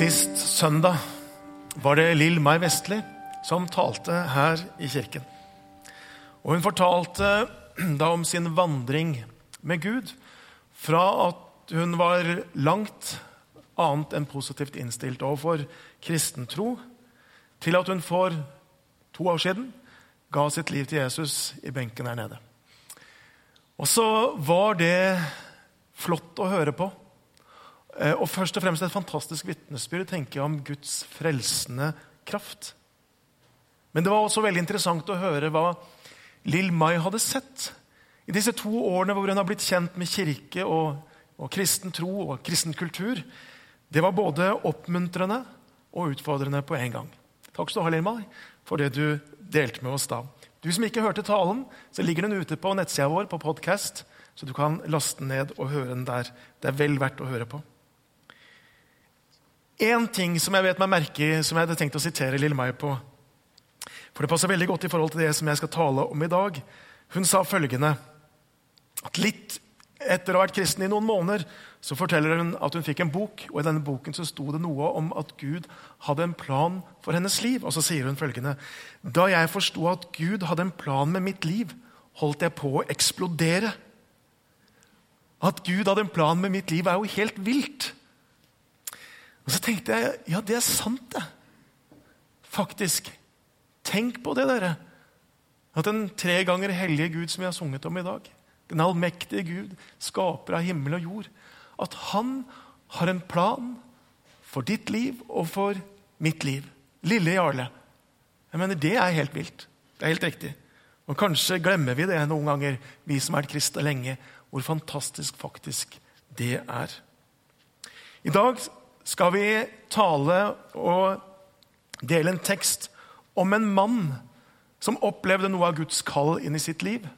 Sist søndag var det Lill Mai Vestli som talte her i kirken. Og hun fortalte da om sin vandring med Gud, fra at hun var langt annet enn positivt innstilt overfor kristen tro, til at hun for to år siden ga sitt liv til Jesus i benken her nede. Og så var det flott å høre på. Eh, og først og fremst et fantastisk vitnesbyrd tenker jeg, om Guds frelsende kraft. Men det var også veldig interessant å høre hva Lill Mai hadde sett i disse to årene hvor hun har blitt kjent med kirke og, og kristen tro og kristen kultur. Det var både oppmuntrende og utfordrende på en gang. Takk skal du ha, Lill Mai, for det du delte med oss da. Du som ikke hørte talen, så ligger den ute på nettsida vår på podkast, så du kan laste den ned og høre den der. Det er vel verdt å høre på. Én ting som jeg vet meg merke i, som jeg hadde tenkt å sitere Lille Mai på, for det passer veldig godt i forhold til det som jeg skal tale om i dag. Hun sa følgende at litt etter å ha vært kristen i noen måneder så forteller hun at hun fikk en bok, og i denne boken så sto det noe om at Gud hadde en plan for hennes liv. Og så sier hun følgende.: Da jeg forsto at Gud hadde en plan med mitt liv, holdt jeg på å eksplodere. At Gud hadde en plan med mitt liv, er jo helt vilt. Og så tenkte jeg ja, det er sant, det. Faktisk. Tenk på det, dere. At den tre ganger hellige Gud som vi har sunget om i dag, den allmektige Gud, skaper av himmel og jord, at han har en plan for ditt liv og for mitt liv. Lille Jarle. Jeg mener, Det er helt vilt. Det er helt riktig. Og Kanskje glemmer vi det noen ganger, vi som har vært kristne lenge, hvor fantastisk faktisk det er. I dag skal vi tale og dele en tekst om en mann som opplevde noe av Guds kall inn i sitt liv.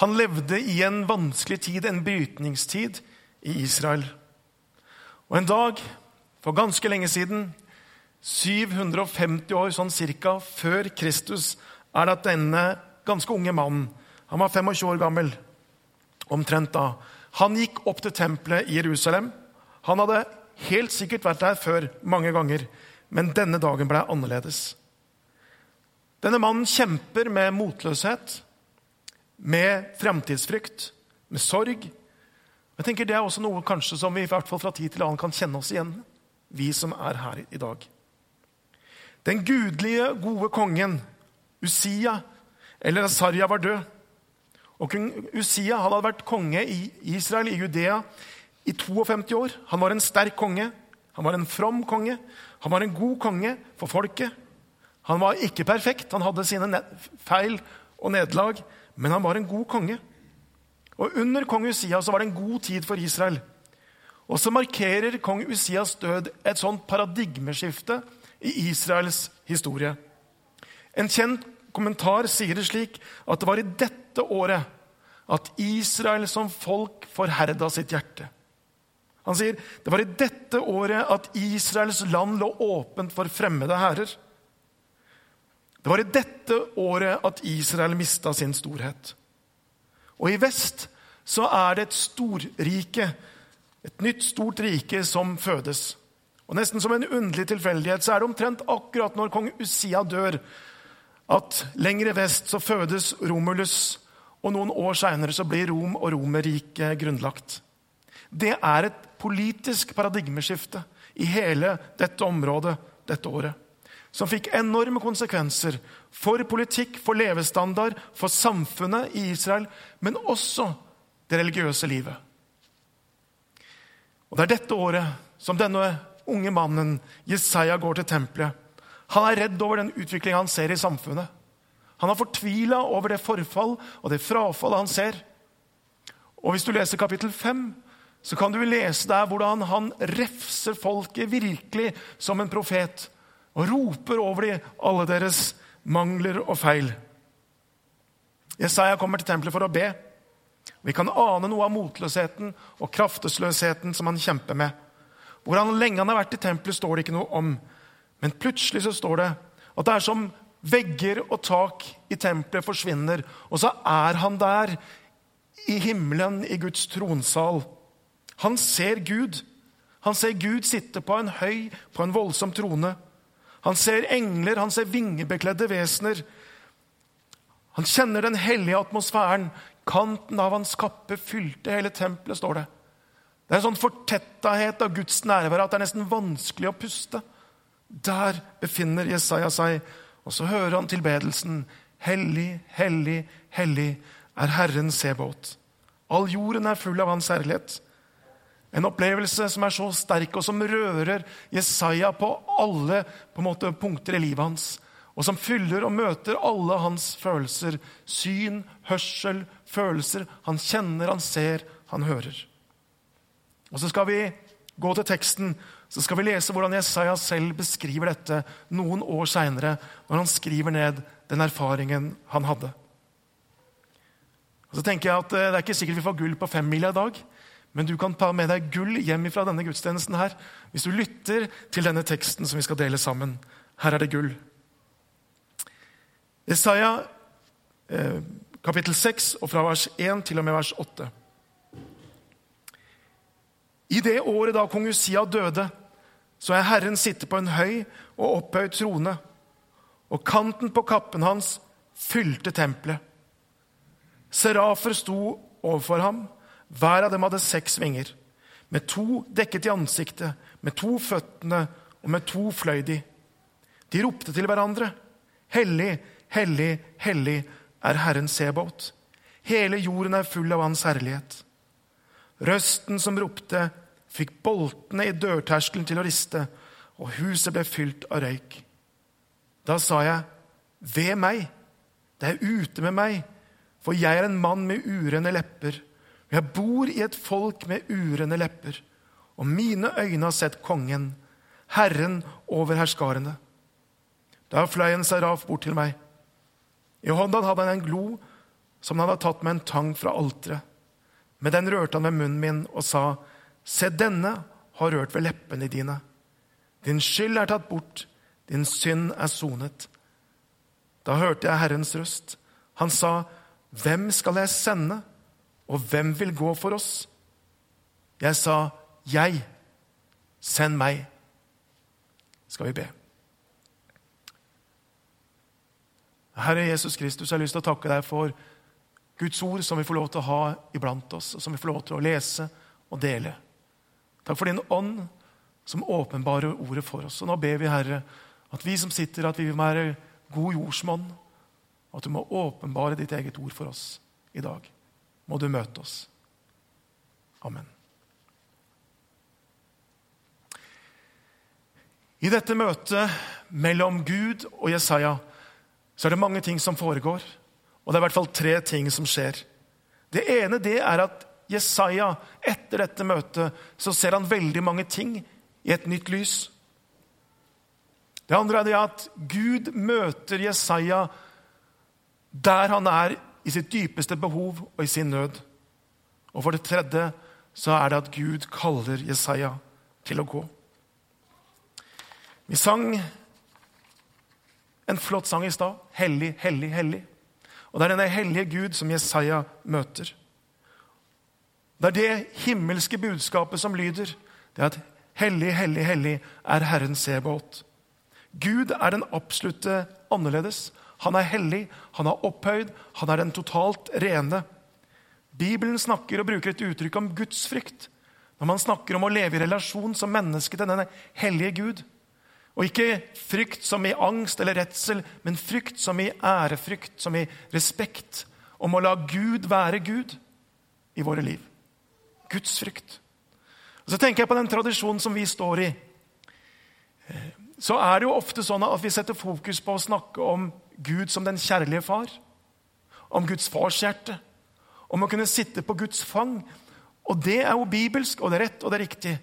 Han levde i en vanskelig tid, en brytningstid, i Israel. Og en dag for ganske lenge siden, 750 år sånn cirka før Kristus, er det at denne ganske unge mannen, han var 25 år gammel, omtrent da, han gikk opp til tempelet i Jerusalem. Han hadde helt sikkert vært der før mange ganger, men denne dagen ble annerledes. Denne mannen kjemper med motløshet, med framtidsfrykt, med sorg, jeg tenker Det er også noe kanskje som vi i hvert fall fra tid til annen kan kjenne oss igjen, vi som er her i dag. Den gudelige, gode kongen Usia, eller Asarja, var død. Og Usia hadde vært konge i Israel, i Judea, i 52 år. Han var en sterk konge. Han var en from konge. Han var en god konge for folket. Han var ikke perfekt, han hadde sine feil og nederlag, men han var en god konge. Og Under kong Usia så var det en god tid for Israel. Og så markerer kong Usias død et sånt paradigmeskifte i Israels historie. En kjent kommentar sier det slik at det var i dette året at Israel som folk forherda sitt hjerte. Han sier det var i dette året at Israels land lå åpent for fremmede hærer. Det var i dette året at Israel mista sin storhet. Og i vest så er det et storrike, et nytt stort rike, som fødes. Og Nesten som en underlig tilfeldighet så er det omtrent akkurat når kong Usia dør, at lengre vest så fødes Romulus, og noen år seinere blir Rom og Romerriket grunnlagt. Det er et politisk paradigmeskifte i hele dette området dette året som fikk enorme konsekvenser for politikk, for levestandard, for samfunnet i Israel, men også det religiøse livet. Og Det er dette året som denne unge mannen, Jesaja, går til tempelet. Han er redd over den utviklinga han ser i samfunnet. Han har fortvila over det forfall og det frafallet han ser. Og Hvis du leser kapittel 5, så kan du lese der hvordan han refser folket virkelig som en profet og roper over dem alle deres mangler og feil. Jesaja kommer til tempelet for å be. Vi kan ane noe av motløsheten og kraftesløsheten som han kjemper med. Hvor lenge han har vært i tempelet, står det ikke noe om. Men plutselig så står det at det er som vegger og tak i tempelet forsvinner, og så er han der i himmelen, i Guds tronsal. Han ser Gud. Han ser Gud sitte på en høy, på en voldsom trone. Han ser engler, han ser vingebekledde vesener. Han kjenner den hellige atmosfæren. Kanten av hans kappe fylte hele tempelet, står det. Det er en sånn fortettahet av Guds nærvær at det er nesten vanskelig å puste. Der befinner Jesaja seg, og så hører han tilbedelsen. Hellig, hellig, hellig er Herren Sebåt. All jorden er full av hans herlighet. En opplevelse som er så sterk, og som rører Jesaja på alle på måte, punkter i livet hans. Og som fyller og møter alle hans følelser. Syn, hørsel, følelser. Han kjenner, han ser, han hører. Og Så skal vi gå til teksten så skal vi lese hvordan Jesaja selv beskriver dette noen år seinere, når han skriver ned den erfaringen han hadde. Og så tenker jeg at eh, Det er ikke sikkert vi får gull på femmila i dag, men du kan ta med deg gull hjem fra denne gudstjenesten her, hvis du lytter til denne teksten som vi skal dele sammen. Her er det gull. Jesaja eh, kapittel 6, og fra vers 1 til og med vers 8. I det året da kong Usia døde, så er Herren sitte på en høy og opphøyd trone, og kanten på kappen hans fylte tempelet. Serafer sto overfor ham, hver av dem hadde seks vinger. Med to dekket i ansiktet, med to føttene og med to fløy de. De ropte til hverandre. Hellig, hellig, hellig er Herren Sebaot. Hele jorden er full av Hans herlighet. Røsten som ropte, fikk boltene i dørterskelen til å riste, og huset ble fylt av røyk. Da sa jeg, ved meg, det er ute med meg, for jeg er en mann med urene lepper. Jeg bor i et folk med urende lepper, og mine øyne har sett kongen, Herren over herskarene. Da fløy en seraf bort til meg. I hånda hadde han en glo som han hadde tatt med en tang fra alteret. Med den rørte han ved munnen min og sa, Se, denne har rørt ved leppene dine. Din skyld er tatt bort, din synd er sonet. Da hørte jeg Herrens røst. Han sa, Hvem skal jeg sende, og hvem vil gå for oss? Jeg sa, Jeg. Send meg. Skal vi be. Herre Jesus Kristus, jeg har lyst til å takke deg for Guds ord som vi får lov til å ha iblant oss, og som vi får lov til å lese og dele. Takk for din ånd som åpenbarer ordet for oss. Og nå ber vi, Herre, at vi som sitter, at vi vil være god jordsmonn. At du må åpenbare ditt eget ord for oss i dag. Må du møte oss. Amen. I dette møtet mellom Gud og Jesaja så er det mange ting som foregår. Og det er i hvert fall tre ting som skjer. Det ene det er at Jesaja, etter dette møtet, så ser han veldig mange ting i et nytt lys. Det andre er det at Gud møter Jesaja der han er i sitt dypeste behov og i sin nød. Og for det tredje så er det at Gud kaller Jesaja til å gå. Vi sang en flott sang i stad. 'Hellig, hellig, hellig'. Og Det er denne hellige Gud som Jesaja møter. Det er det himmelske budskapet som lyder. Det er at hellig, hellig, hellig er Herren Sebåt. Gud er den absolutte annerledes. Han er hellig, han er opphøyd, han er den totalt rene. Bibelen snakker og bruker et uttrykk om gudsfrykt når man snakker om å leve i relasjon som menneske til denne hellige Gud. Og ikke frykt som i angst eller redsel, men frykt som i ærefrykt, som i respekt. Om å la Gud være Gud i våre liv. Guds frykt. Og Så tenker jeg på den tradisjonen som vi står i. Eh, så er det jo ofte sånn at vi setter fokus på å snakke om Gud som den kjærlige far. Om Guds farshjerte. Om å kunne sitte på Guds fang. Og det er jo bibelsk, og det er rett og det er riktig.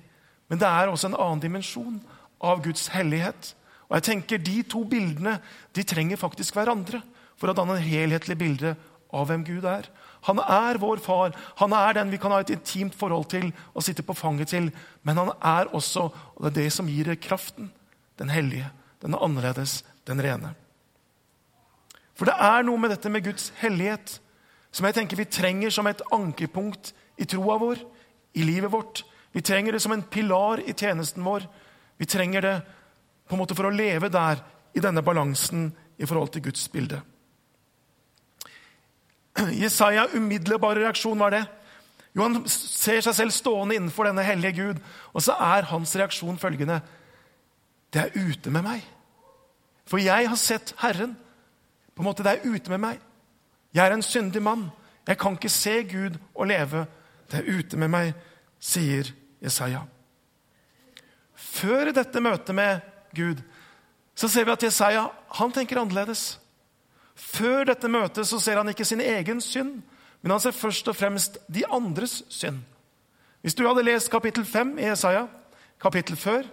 Men det er også en annen dimensjon av Guds hellighet. Og jeg tenker De to bildene de trenger faktisk hverandre for å danne en helhetlig bilde av hvem Gud er. Han er vår far. Han er den vi kan ha et intimt forhold til og sitte på fanget til. Men han er også, og det er det som gir kraften, den hellige, den annerledes, den rene. For det er noe med dette med Guds hellighet som jeg tenker vi trenger som et ankerpunkt i troa vår, i livet vårt. Vi trenger det som en pilar i tjenesten vår. Vi trenger det på en måte for å leve der i denne balansen i forhold til Guds bilde. Jesaja' umiddelbare reaksjon var det. Jo, Han ser seg selv stående innenfor denne hellige Gud, og så er hans reaksjon følgende Det er ute med meg. For jeg har sett Herren. På en måte, Det er ute med meg. Jeg er en syndig mann. Jeg kan ikke se Gud og leve. Det er ute med meg, sier Jesaja. Før dette møtet med Gud så ser vi at Jesaja han tenker annerledes. Før dette møtet så ser han ikke sin egen synd, men han ser først og fremst de andres synd. Hvis du hadde lest kapittel 5 i Jesaja, kapittel før,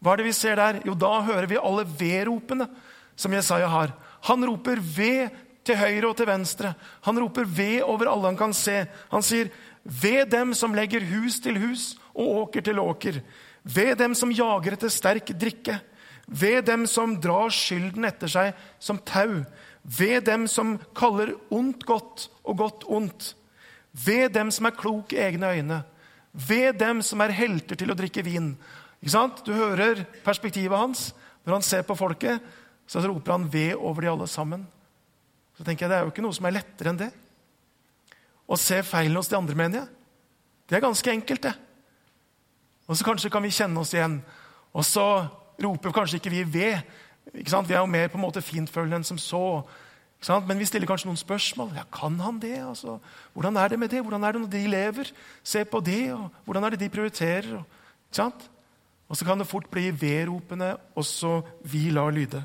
hva er det vi ser der? Jo, da hører vi alle vedropene som Jesaja har. Han roper ved til høyre og til venstre. Han roper ved over alle han kan se. Han sier, ved dem som legger hus til hus og åker til åker. Ved dem som jager etter sterk drikke. Ved dem som drar skylden etter seg som tau ved dem som kaller ondt godt og godt ondt. Ved dem som er klok i egne øyne. Ved dem som er helter til å drikke vin. Ikke sant? Du hører perspektivet hans. Når han ser på folket, så roper han 'ved' over de alle sammen. Så tenker jeg, Det er jo ikke noe som er lettere enn det. Å se feilen hos de andre, mener jeg. Det er ganske enkelt, det. Og så kanskje kan vi kjenne oss igjen. Og så roper kanskje ikke vi 'ved', vi er jo mer på en måte fintfølende enn som så. Men vi stiller kanskje noen spørsmål. Ja, Kan han det? Altså, hvordan er det med det? Hvordan er det når de lever? Se på det. og Hvordan er det de prioriterer? Og, og så kan det fort bli vedropene også vi lar lyde.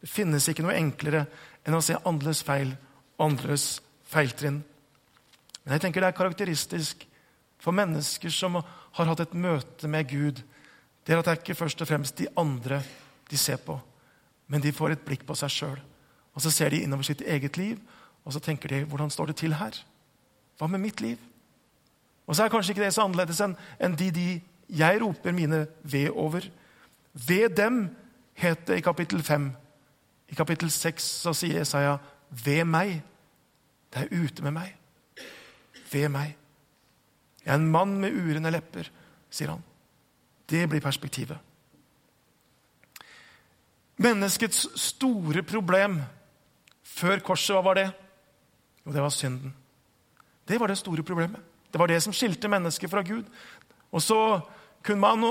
Det finnes ikke noe enklere enn å se andres feil og andres feiltrinn. Men jeg tenker det er karakteristisk for mennesker som har hatt et møte med Gud. Det er at det er ikke først og fremst de andre de ser på men de får et blikk på seg sjøl. Og så ser de innover sitt eget liv, og så tenker de hvordan står det til her? Hva med mitt liv? Og så er kanskje ikke det så annerledes enn de, de jeg roper mine ved over. Ved dem het det i kapittel 5. I kapittel 6 så sier Jesaja ved meg. Det er ute med meg. Ved meg. Jeg er en mann med urene lepper, sier han. Det blir perspektivet. Menneskets store problem før korset, hva var det? Jo, det var synden. Det var det store problemet. Det var det som skilte mennesket fra Gud. Og så kunne man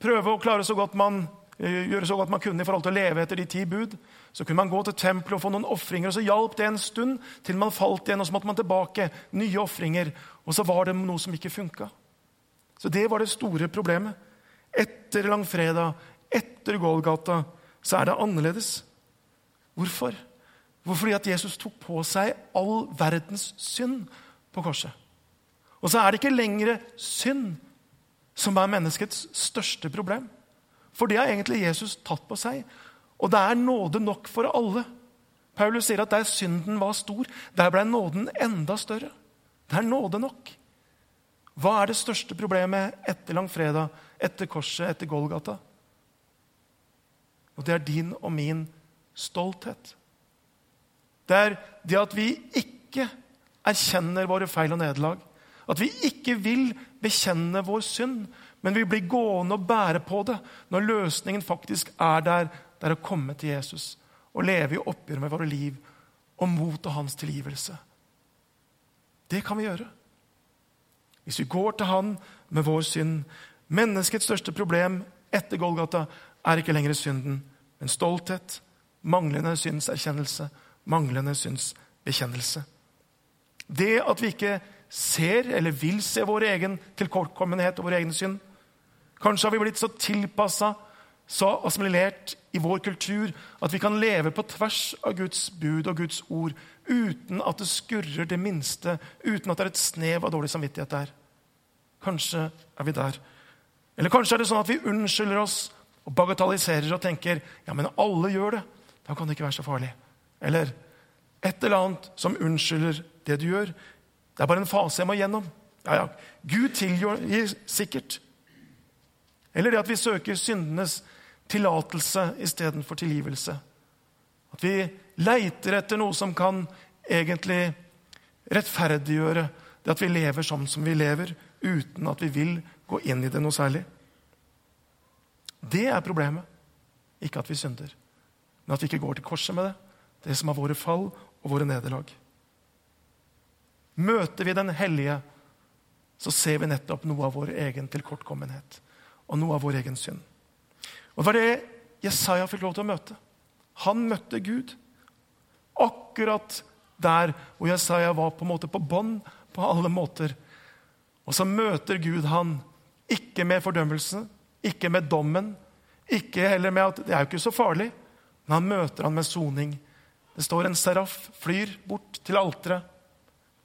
prøve å klare så godt man, gjøre så godt man kunne i forhold til å leve etter de ti bud. Så kunne man gå til tempelet og få noen ofringer, og så hjalp det en stund til man falt igjen. og Så måtte man tilbake, nye ofringer, og så var det noe som ikke funka. Så det var det store problemet. Etter langfredag, etter Golgata, så er det annerledes. Hvorfor? Hvorfor fordi at Jesus tok på seg all verdens synd på korset. Og så er det ikke lenger synd som er menneskets største problem. For det har egentlig Jesus tatt på seg. Og det er nåde nok for alle. Paulus sier at der synden var stor, der ble nåden enda større. Det er nåde nok. Hva er det største problemet etter langfredag, etter korset, etter Golgata? Og det er din og min stolthet. Det er det at vi ikke erkjenner våre feil og nederlag. At vi ikke vil bekjenne vår synd, men vi blir gående og bære på det når løsningen faktisk er der. Det er å komme til Jesus og leve i oppgjør med våre liv og mot og hans tilgivelse. Det kan vi gjøre. Hvis vi går til han med vår synd. Menneskets største problem etter Golgata er ikke lenger synden, men stolthet, manglende synserkjennelse, manglende synsbekjennelse. Det at vi ikke ser eller vil se vår egen tilkortkommenhet og vår egen synd. Kanskje har vi blitt så tilpassa, så assimilert i vår kultur at vi kan leve på tvers av Guds bud og Guds ord uten at det skurrer det minste, uten at det er et snev av dårlig samvittighet der. Kanskje er vi der. Eller kanskje er det sånn at vi unnskylder oss og bagatelliserer og tenker ja, men alle gjør det. Da kan det ikke være så farlig. Eller et eller annet som unnskylder det du gjør. Det er bare en fase jeg må gjennom. Ja, ja, Gud tilgir sikkert. Eller det at vi søker syndenes tillatelse istedenfor tilgivelse. At vi leiter etter noe som kan egentlig rettferdiggjøre det at vi lever sånn som vi lever, uten at vi vil gå inn i det noe særlig. Det er problemet. Ikke at vi synder, men at vi ikke går til korset med det. Det som er våre fall og våre nederlag. Møter vi Den hellige, så ser vi nettopp noe av vår egen tilkortkommenhet og noe av vår egen synd. Og Det var det Jesaja fikk lov til å møte. Han møtte Gud akkurat der hvor Jesaja var på en måte på bånn på alle måter. Og så møter Gud han ikke med fordømmelse, ikke med dommen, ikke heller med at det er jo ikke så farlig, men han møter han med soning. Det står en seraff flyr bort til alteret.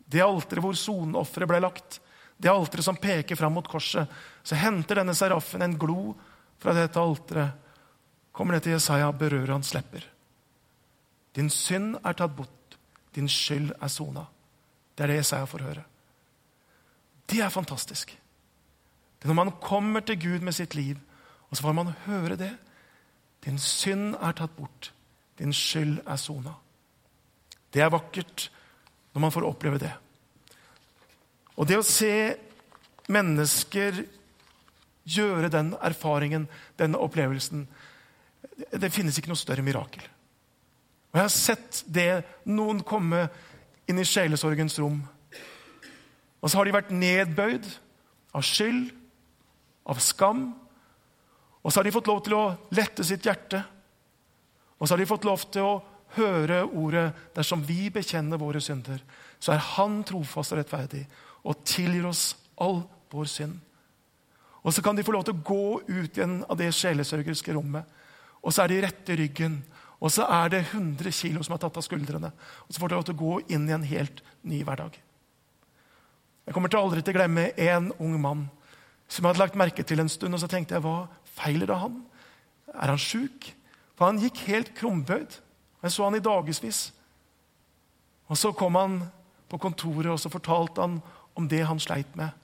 Det alteret hvor soneofferet ble lagt. Det alteret som peker fram mot korset. Så henter denne seraffen en glo fra dette alteret. Kommer ned til Jesaja, berører hans lepper. Din synd er tatt bort. Din skyld er sona. Det er det Jesaja får høre. Det er fantastisk. Det er når man kommer til Gud med sitt liv, og så får man høre det. Din synd er tatt bort. Din skyld er sona. Det er vakkert når man får oppleve det. Og det å se mennesker gjøre den erfaringen, den opplevelsen Det finnes ikke noe større mirakel. Og Jeg har sett det noen komme inn i sjelesorgens rom. Og så har de vært nedbøyd av skyld, av skam. Og så har de fått lov til å lette sitt hjerte. Og så har de fått lov til å høre ordet 'dersom vi bekjenner våre synder', så er Han trofast og rettferdig og tilgir oss all vår synd. Og så kan de få lov til å gå ut igjen av det sjelesørgerske rommet. Og så er de rette i ryggen. Og så er det 100 kilo som er tatt av skuldrene. Og så får de lov til å gå inn i en helt ny hverdag. Jeg kommer til aldri til å glemme en ung mann som jeg hadde lagt merke til en stund. Og så tenkte jeg, hva feiler det han? Er han sjuk? For han gikk helt krumbøyd. Jeg så han i dagevis. Og så kom han på kontoret og så fortalte han om det han sleit med.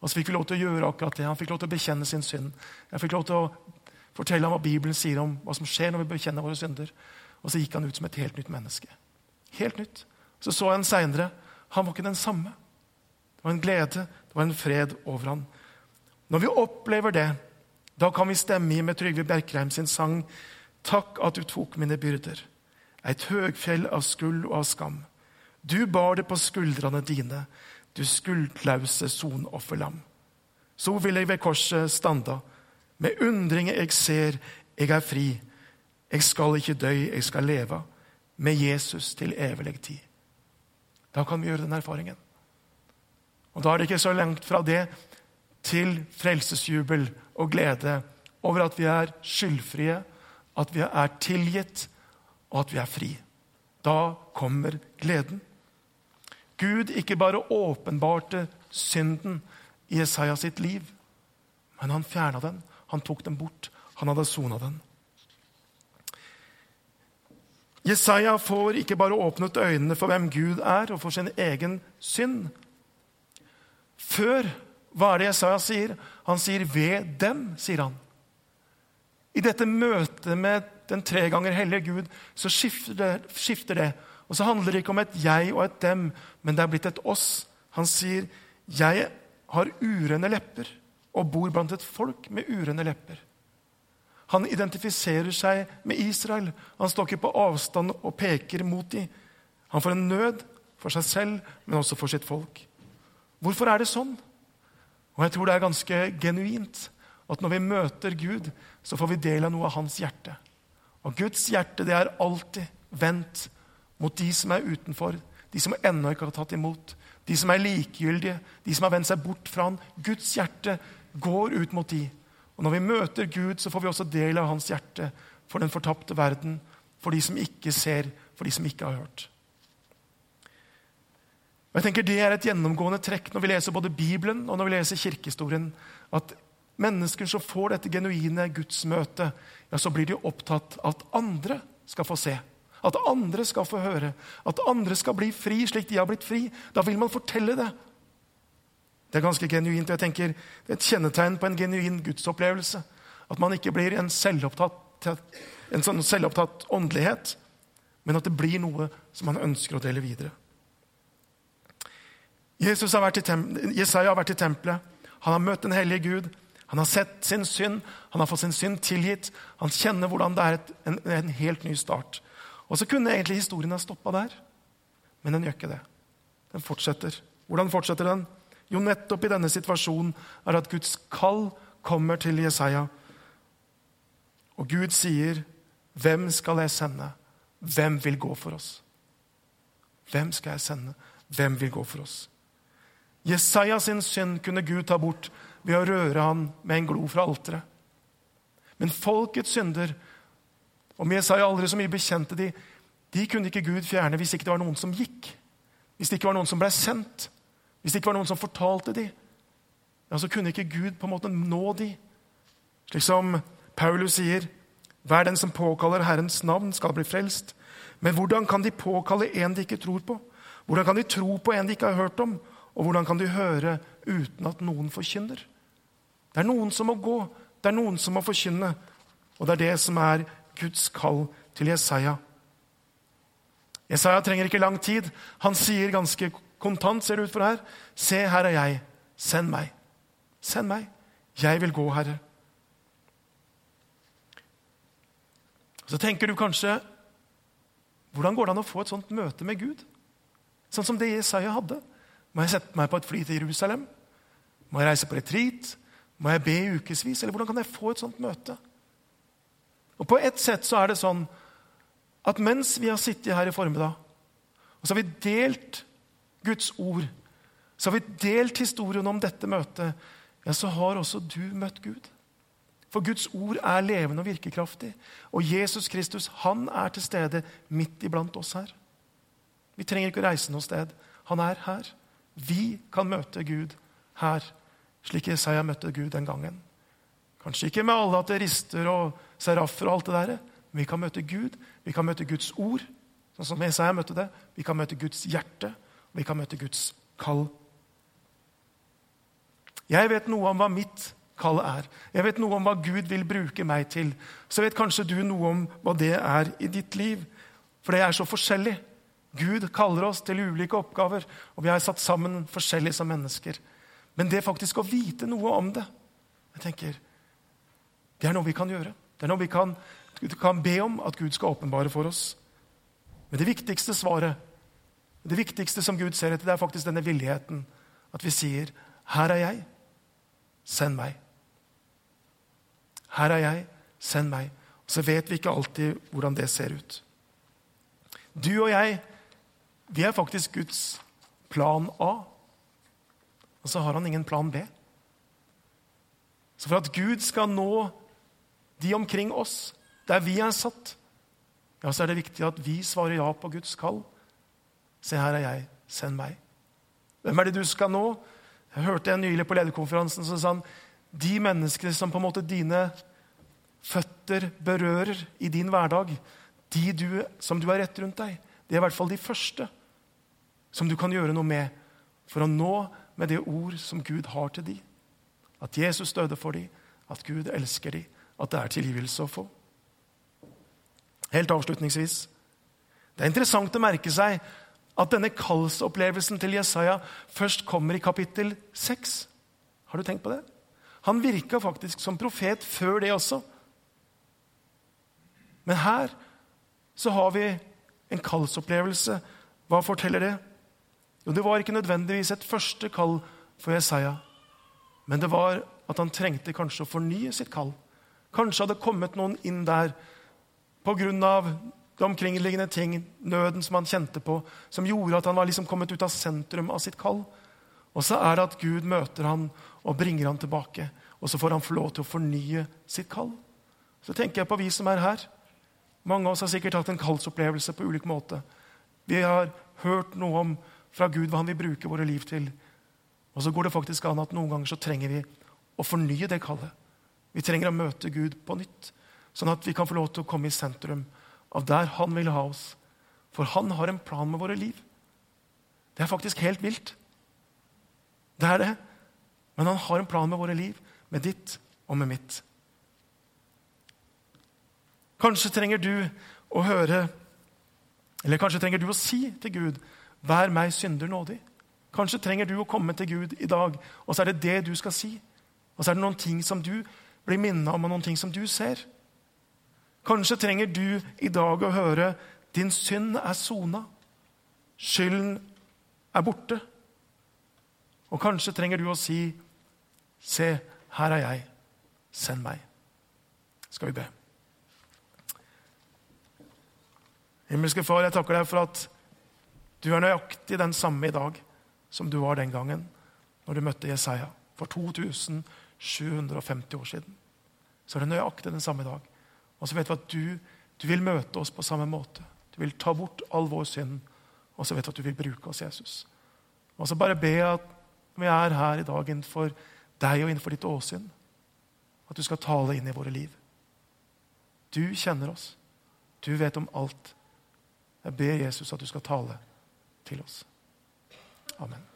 Og så fikk vi lov til å gjøre akkurat det. Han fikk lov til å bekjenne sin synd. Jeg fikk lov til å fortelle ham hva Bibelen sier om hva som skjer når vi bekjenner våre synder. Og så gikk han ut som et helt nytt menneske. Helt nytt. Så så jeg han seinere. Han var ikke den samme. Det var en glede, det var en fred over ham. Når vi opplever det, da kan vi stemme i med Trygve Bjerkreim sin sang 'Takk at du tok mine byrder'. Et høgfjell av skuld og av skam. Du bar det på skuldrene dine, du skuldlause sonofferlam. Så vil jeg ved korset standa, med undringer jeg ser, jeg er fri. Jeg skal ikke dø, jeg skal leve, med Jesus til evig tid. Da kan vi gjøre den erfaringen. Og Da er det ikke så langt fra det til frelsesjubel og glede over at vi er skyldfrie, at vi er tilgitt, og at vi er fri. Da kommer gleden. Gud ikke bare åpenbarte synden i Jesaja sitt liv, men han fjerna den. Han tok den bort. Han hadde sona den. Jesaja får ikke bare åpnet øynene for hvem Gud er, og for sin egen synd. Før hva er det Jesaja sier? Han sier 'ved dem', sier han. I dette møtet med den tre ganger hellige Gud, så skifter det, skifter det. Og så handler det ikke om et jeg og et dem, men det er blitt et oss. Han sier, 'Jeg har urene lepper og bor blant et folk med urene lepper'. Han identifiserer seg med Israel. Han står ikke på avstand og peker mot dem. Han får en nød for seg selv, men også for sitt folk. Hvorfor er det sånn? Og jeg tror det er ganske genuint at når vi møter Gud, så får vi del av noe av hans hjerte. Og Guds hjerte det er alltid vendt mot de som er utenfor, de som ennå ikke har tatt imot, de som er likegyldige, de som har vendt seg bort fra han. Guds hjerte går ut mot de. Og Når vi møter Gud, så får vi også del av hans hjerte for den fortapte verden, for de som ikke ser, for de som ikke har hørt. Og jeg tenker Det er et gjennomgående trekk når vi leser både Bibelen og når vi leser kirkehistorien. At mennesker som får dette genuine gudsmøtet, ja, så blir de opptatt av at andre skal få se. At andre skal få høre. At andre skal bli fri slik de har blitt fri. Da vil man fortelle det. Det er ganske genuint. og jeg tenker Det er et kjennetegn på en genuin gudsopplevelse. At man ikke blir en selvopptatt, en sånn selvopptatt åndelighet, men at det blir noe som man ønsker å dele videre. Jesus har vært i Jesaja har vært i tempelet. Han har møtt den hellige Gud. Han har sett sin synd, han har fått sin synd tilgitt. Han kjenner hvordan det er en, en, helt ny start. Og så kunne egentlig historien ha stoppa der, men den gjør ikke det. Den fortsetter. Hvordan fortsetter den? Jo, nettopp i denne situasjonen er at Guds kall kommer til Jesaja. Og Gud sier, 'Hvem skal jeg sende? Hvem vil gå for oss?' Hvem skal jeg sende? Hvem vil gå for oss? Jesaja sin synd kunne Gud ta bort ved å røre han med en glo fra alteret. Men folkets synder, om Jesaja aldri så mye bekjente de, de kunne ikke Gud fjerne hvis ikke det var noen som gikk. Hvis det ikke var noen som ble sendt. Hvis det ikke var noen som fortalte de. Ja, så kunne ikke Gud på en måte nå de. Slik som Paulus sier, hver den som påkaller Herrens navn, skal bli frelst. Men hvordan kan de påkalle en de ikke tror på? Hvordan kan de tro på en de ikke har hørt om? Og hvordan kan de høre uten at noen forkynner? Det er noen som må gå, det er noen som må forkynne. Og det er det som er Guds kall til Jesaja. Jesaja trenger ikke lang tid. Han sier ganske kontant, ser det ut for her, Se, her er jeg. Send meg. Send meg. Jeg vil gå, Herre. Så tenker du kanskje Hvordan går det an å få et sånt møte med Gud? Sånn som det Jesaja hadde. Må jeg sette meg på et fly til Jerusalem? Må jeg reise på retreat? Må jeg be i ukevis? Eller hvordan kan jeg få et sånt møte? Og På ett sett så er det sånn at mens vi har sittet her i formiddag, og så har vi delt Guds ord, så har vi delt historien om dette møtet, ja, så har også du møtt Gud. For Guds ord er levende og virkekraftig. Og Jesus Kristus han er til stede midt iblant oss her. Vi trenger ikke å reise noe sted. Han er her. Vi kan møte Gud her, slik Jesaja møtte Gud den gangen. Kanskje ikke med alle aterister og seraffer og alt det der, men vi kan møte Gud. Vi kan møte Guds ord, sånn som Jesaja møtte det. Vi kan møte Guds hjerte, vi kan møte Guds kall. Jeg vet noe om hva mitt kall er. Jeg vet noe om hva Gud vil bruke meg til. Så vet kanskje du noe om hva det er i ditt liv. For det er så forskjellig. Gud kaller oss til ulike oppgaver, og vi er satt sammen forskjellig som mennesker. Men det faktisk å vite noe om det jeg tenker, Det er noe vi kan gjøre. Det er noe vi kan, kan be om at Gud skal åpenbare for oss. Men det viktigste svaret, det viktigste som Gud ser etter, det er faktisk denne villigheten. At vi sier, 'Her er jeg. Send meg.' Her er jeg. Send meg. Og så vet vi ikke alltid hvordan det ser ut. Du og jeg vi er faktisk Guds plan A. Og så har han ingen plan B. Så for at Gud skal nå de omkring oss, der vi er satt, ja, så er det viktig at vi svarer ja på Guds kall. Se, her er jeg. Send meg. Hvem er det du skal nå? Jeg hørte en nylig på lederkonferansen som sa han, de menneskene som på en måte dine føtter berører i din hverdag, de du, som du har rett rundt deg, det er i hvert fall de første som du kan gjøre noe med for å nå med det ord som Gud har til dem. At Jesus døde for dem, at Gud elsker dem, at det er tilgivelse å få. Helt avslutningsvis. Det er interessant å merke seg at denne kallsopplevelsen til Jesaja først kommer i kapittel 6. Har du tenkt på det? Han virka faktisk som profet før det også. Men her så har vi en kallsopplevelse. Hva forteller det? Jo, det var ikke nødvendigvis et første kall for Jesaja, men det var at han trengte kanskje å fornye sitt kall. Kanskje hadde kommet noen inn der pga. de omkringliggende ting, nøden som han kjente på, som gjorde at han var liksom kommet ut av sentrum av sitt kall. Og så er det at Gud møter han og bringer han tilbake. Og så får han få lov til å fornye sitt kall. Så tenker jeg på vi som er her. Mange av oss har sikkert hatt en kallsopplevelse på ulik måte. Vi har hørt noe om fra Gud hva han vil bruke våre liv til. Og så går det faktisk an at noen ganger så trenger vi å fornye det kallet. Vi trenger å møte Gud på nytt, sånn at vi kan få lov til å komme i sentrum av der han vil ha oss. For han har en plan med våre liv. Det er faktisk helt vilt. Det er det. Men han har en plan med våre liv, med ditt og med mitt. Kanskje trenger du å høre Eller kanskje trenger du å si til Gud Vær meg synder nådig. Kanskje trenger du å komme til Gud i dag, og så er det det du skal si. Og så er det noen ting som du blir minnet om, noen ting som du ser. Kanskje trenger du i dag å høre din synd er sona. Skylden er borte. Og kanskje trenger du å si, 'Se, her er jeg. Send meg.' Skal vi be. Himmelske Far, jeg takker deg for at du er nøyaktig den samme i dag som du var den gangen når du møtte Jesaja for 2750 år siden. Så er det nøyaktig den samme i dag. Og så vet vi at du, du vil møte oss på samme måte. Du vil ta bort all vår synd, og så vet vi at du vil bruke oss, Jesus. Og så bare be at vi er her i dag innenfor deg og innenfor ditt åsyn, at du skal tale inn i våre liv. Du kjenner oss. Du vet om alt. Jeg ber Jesus at du skal tale til oss. Amen.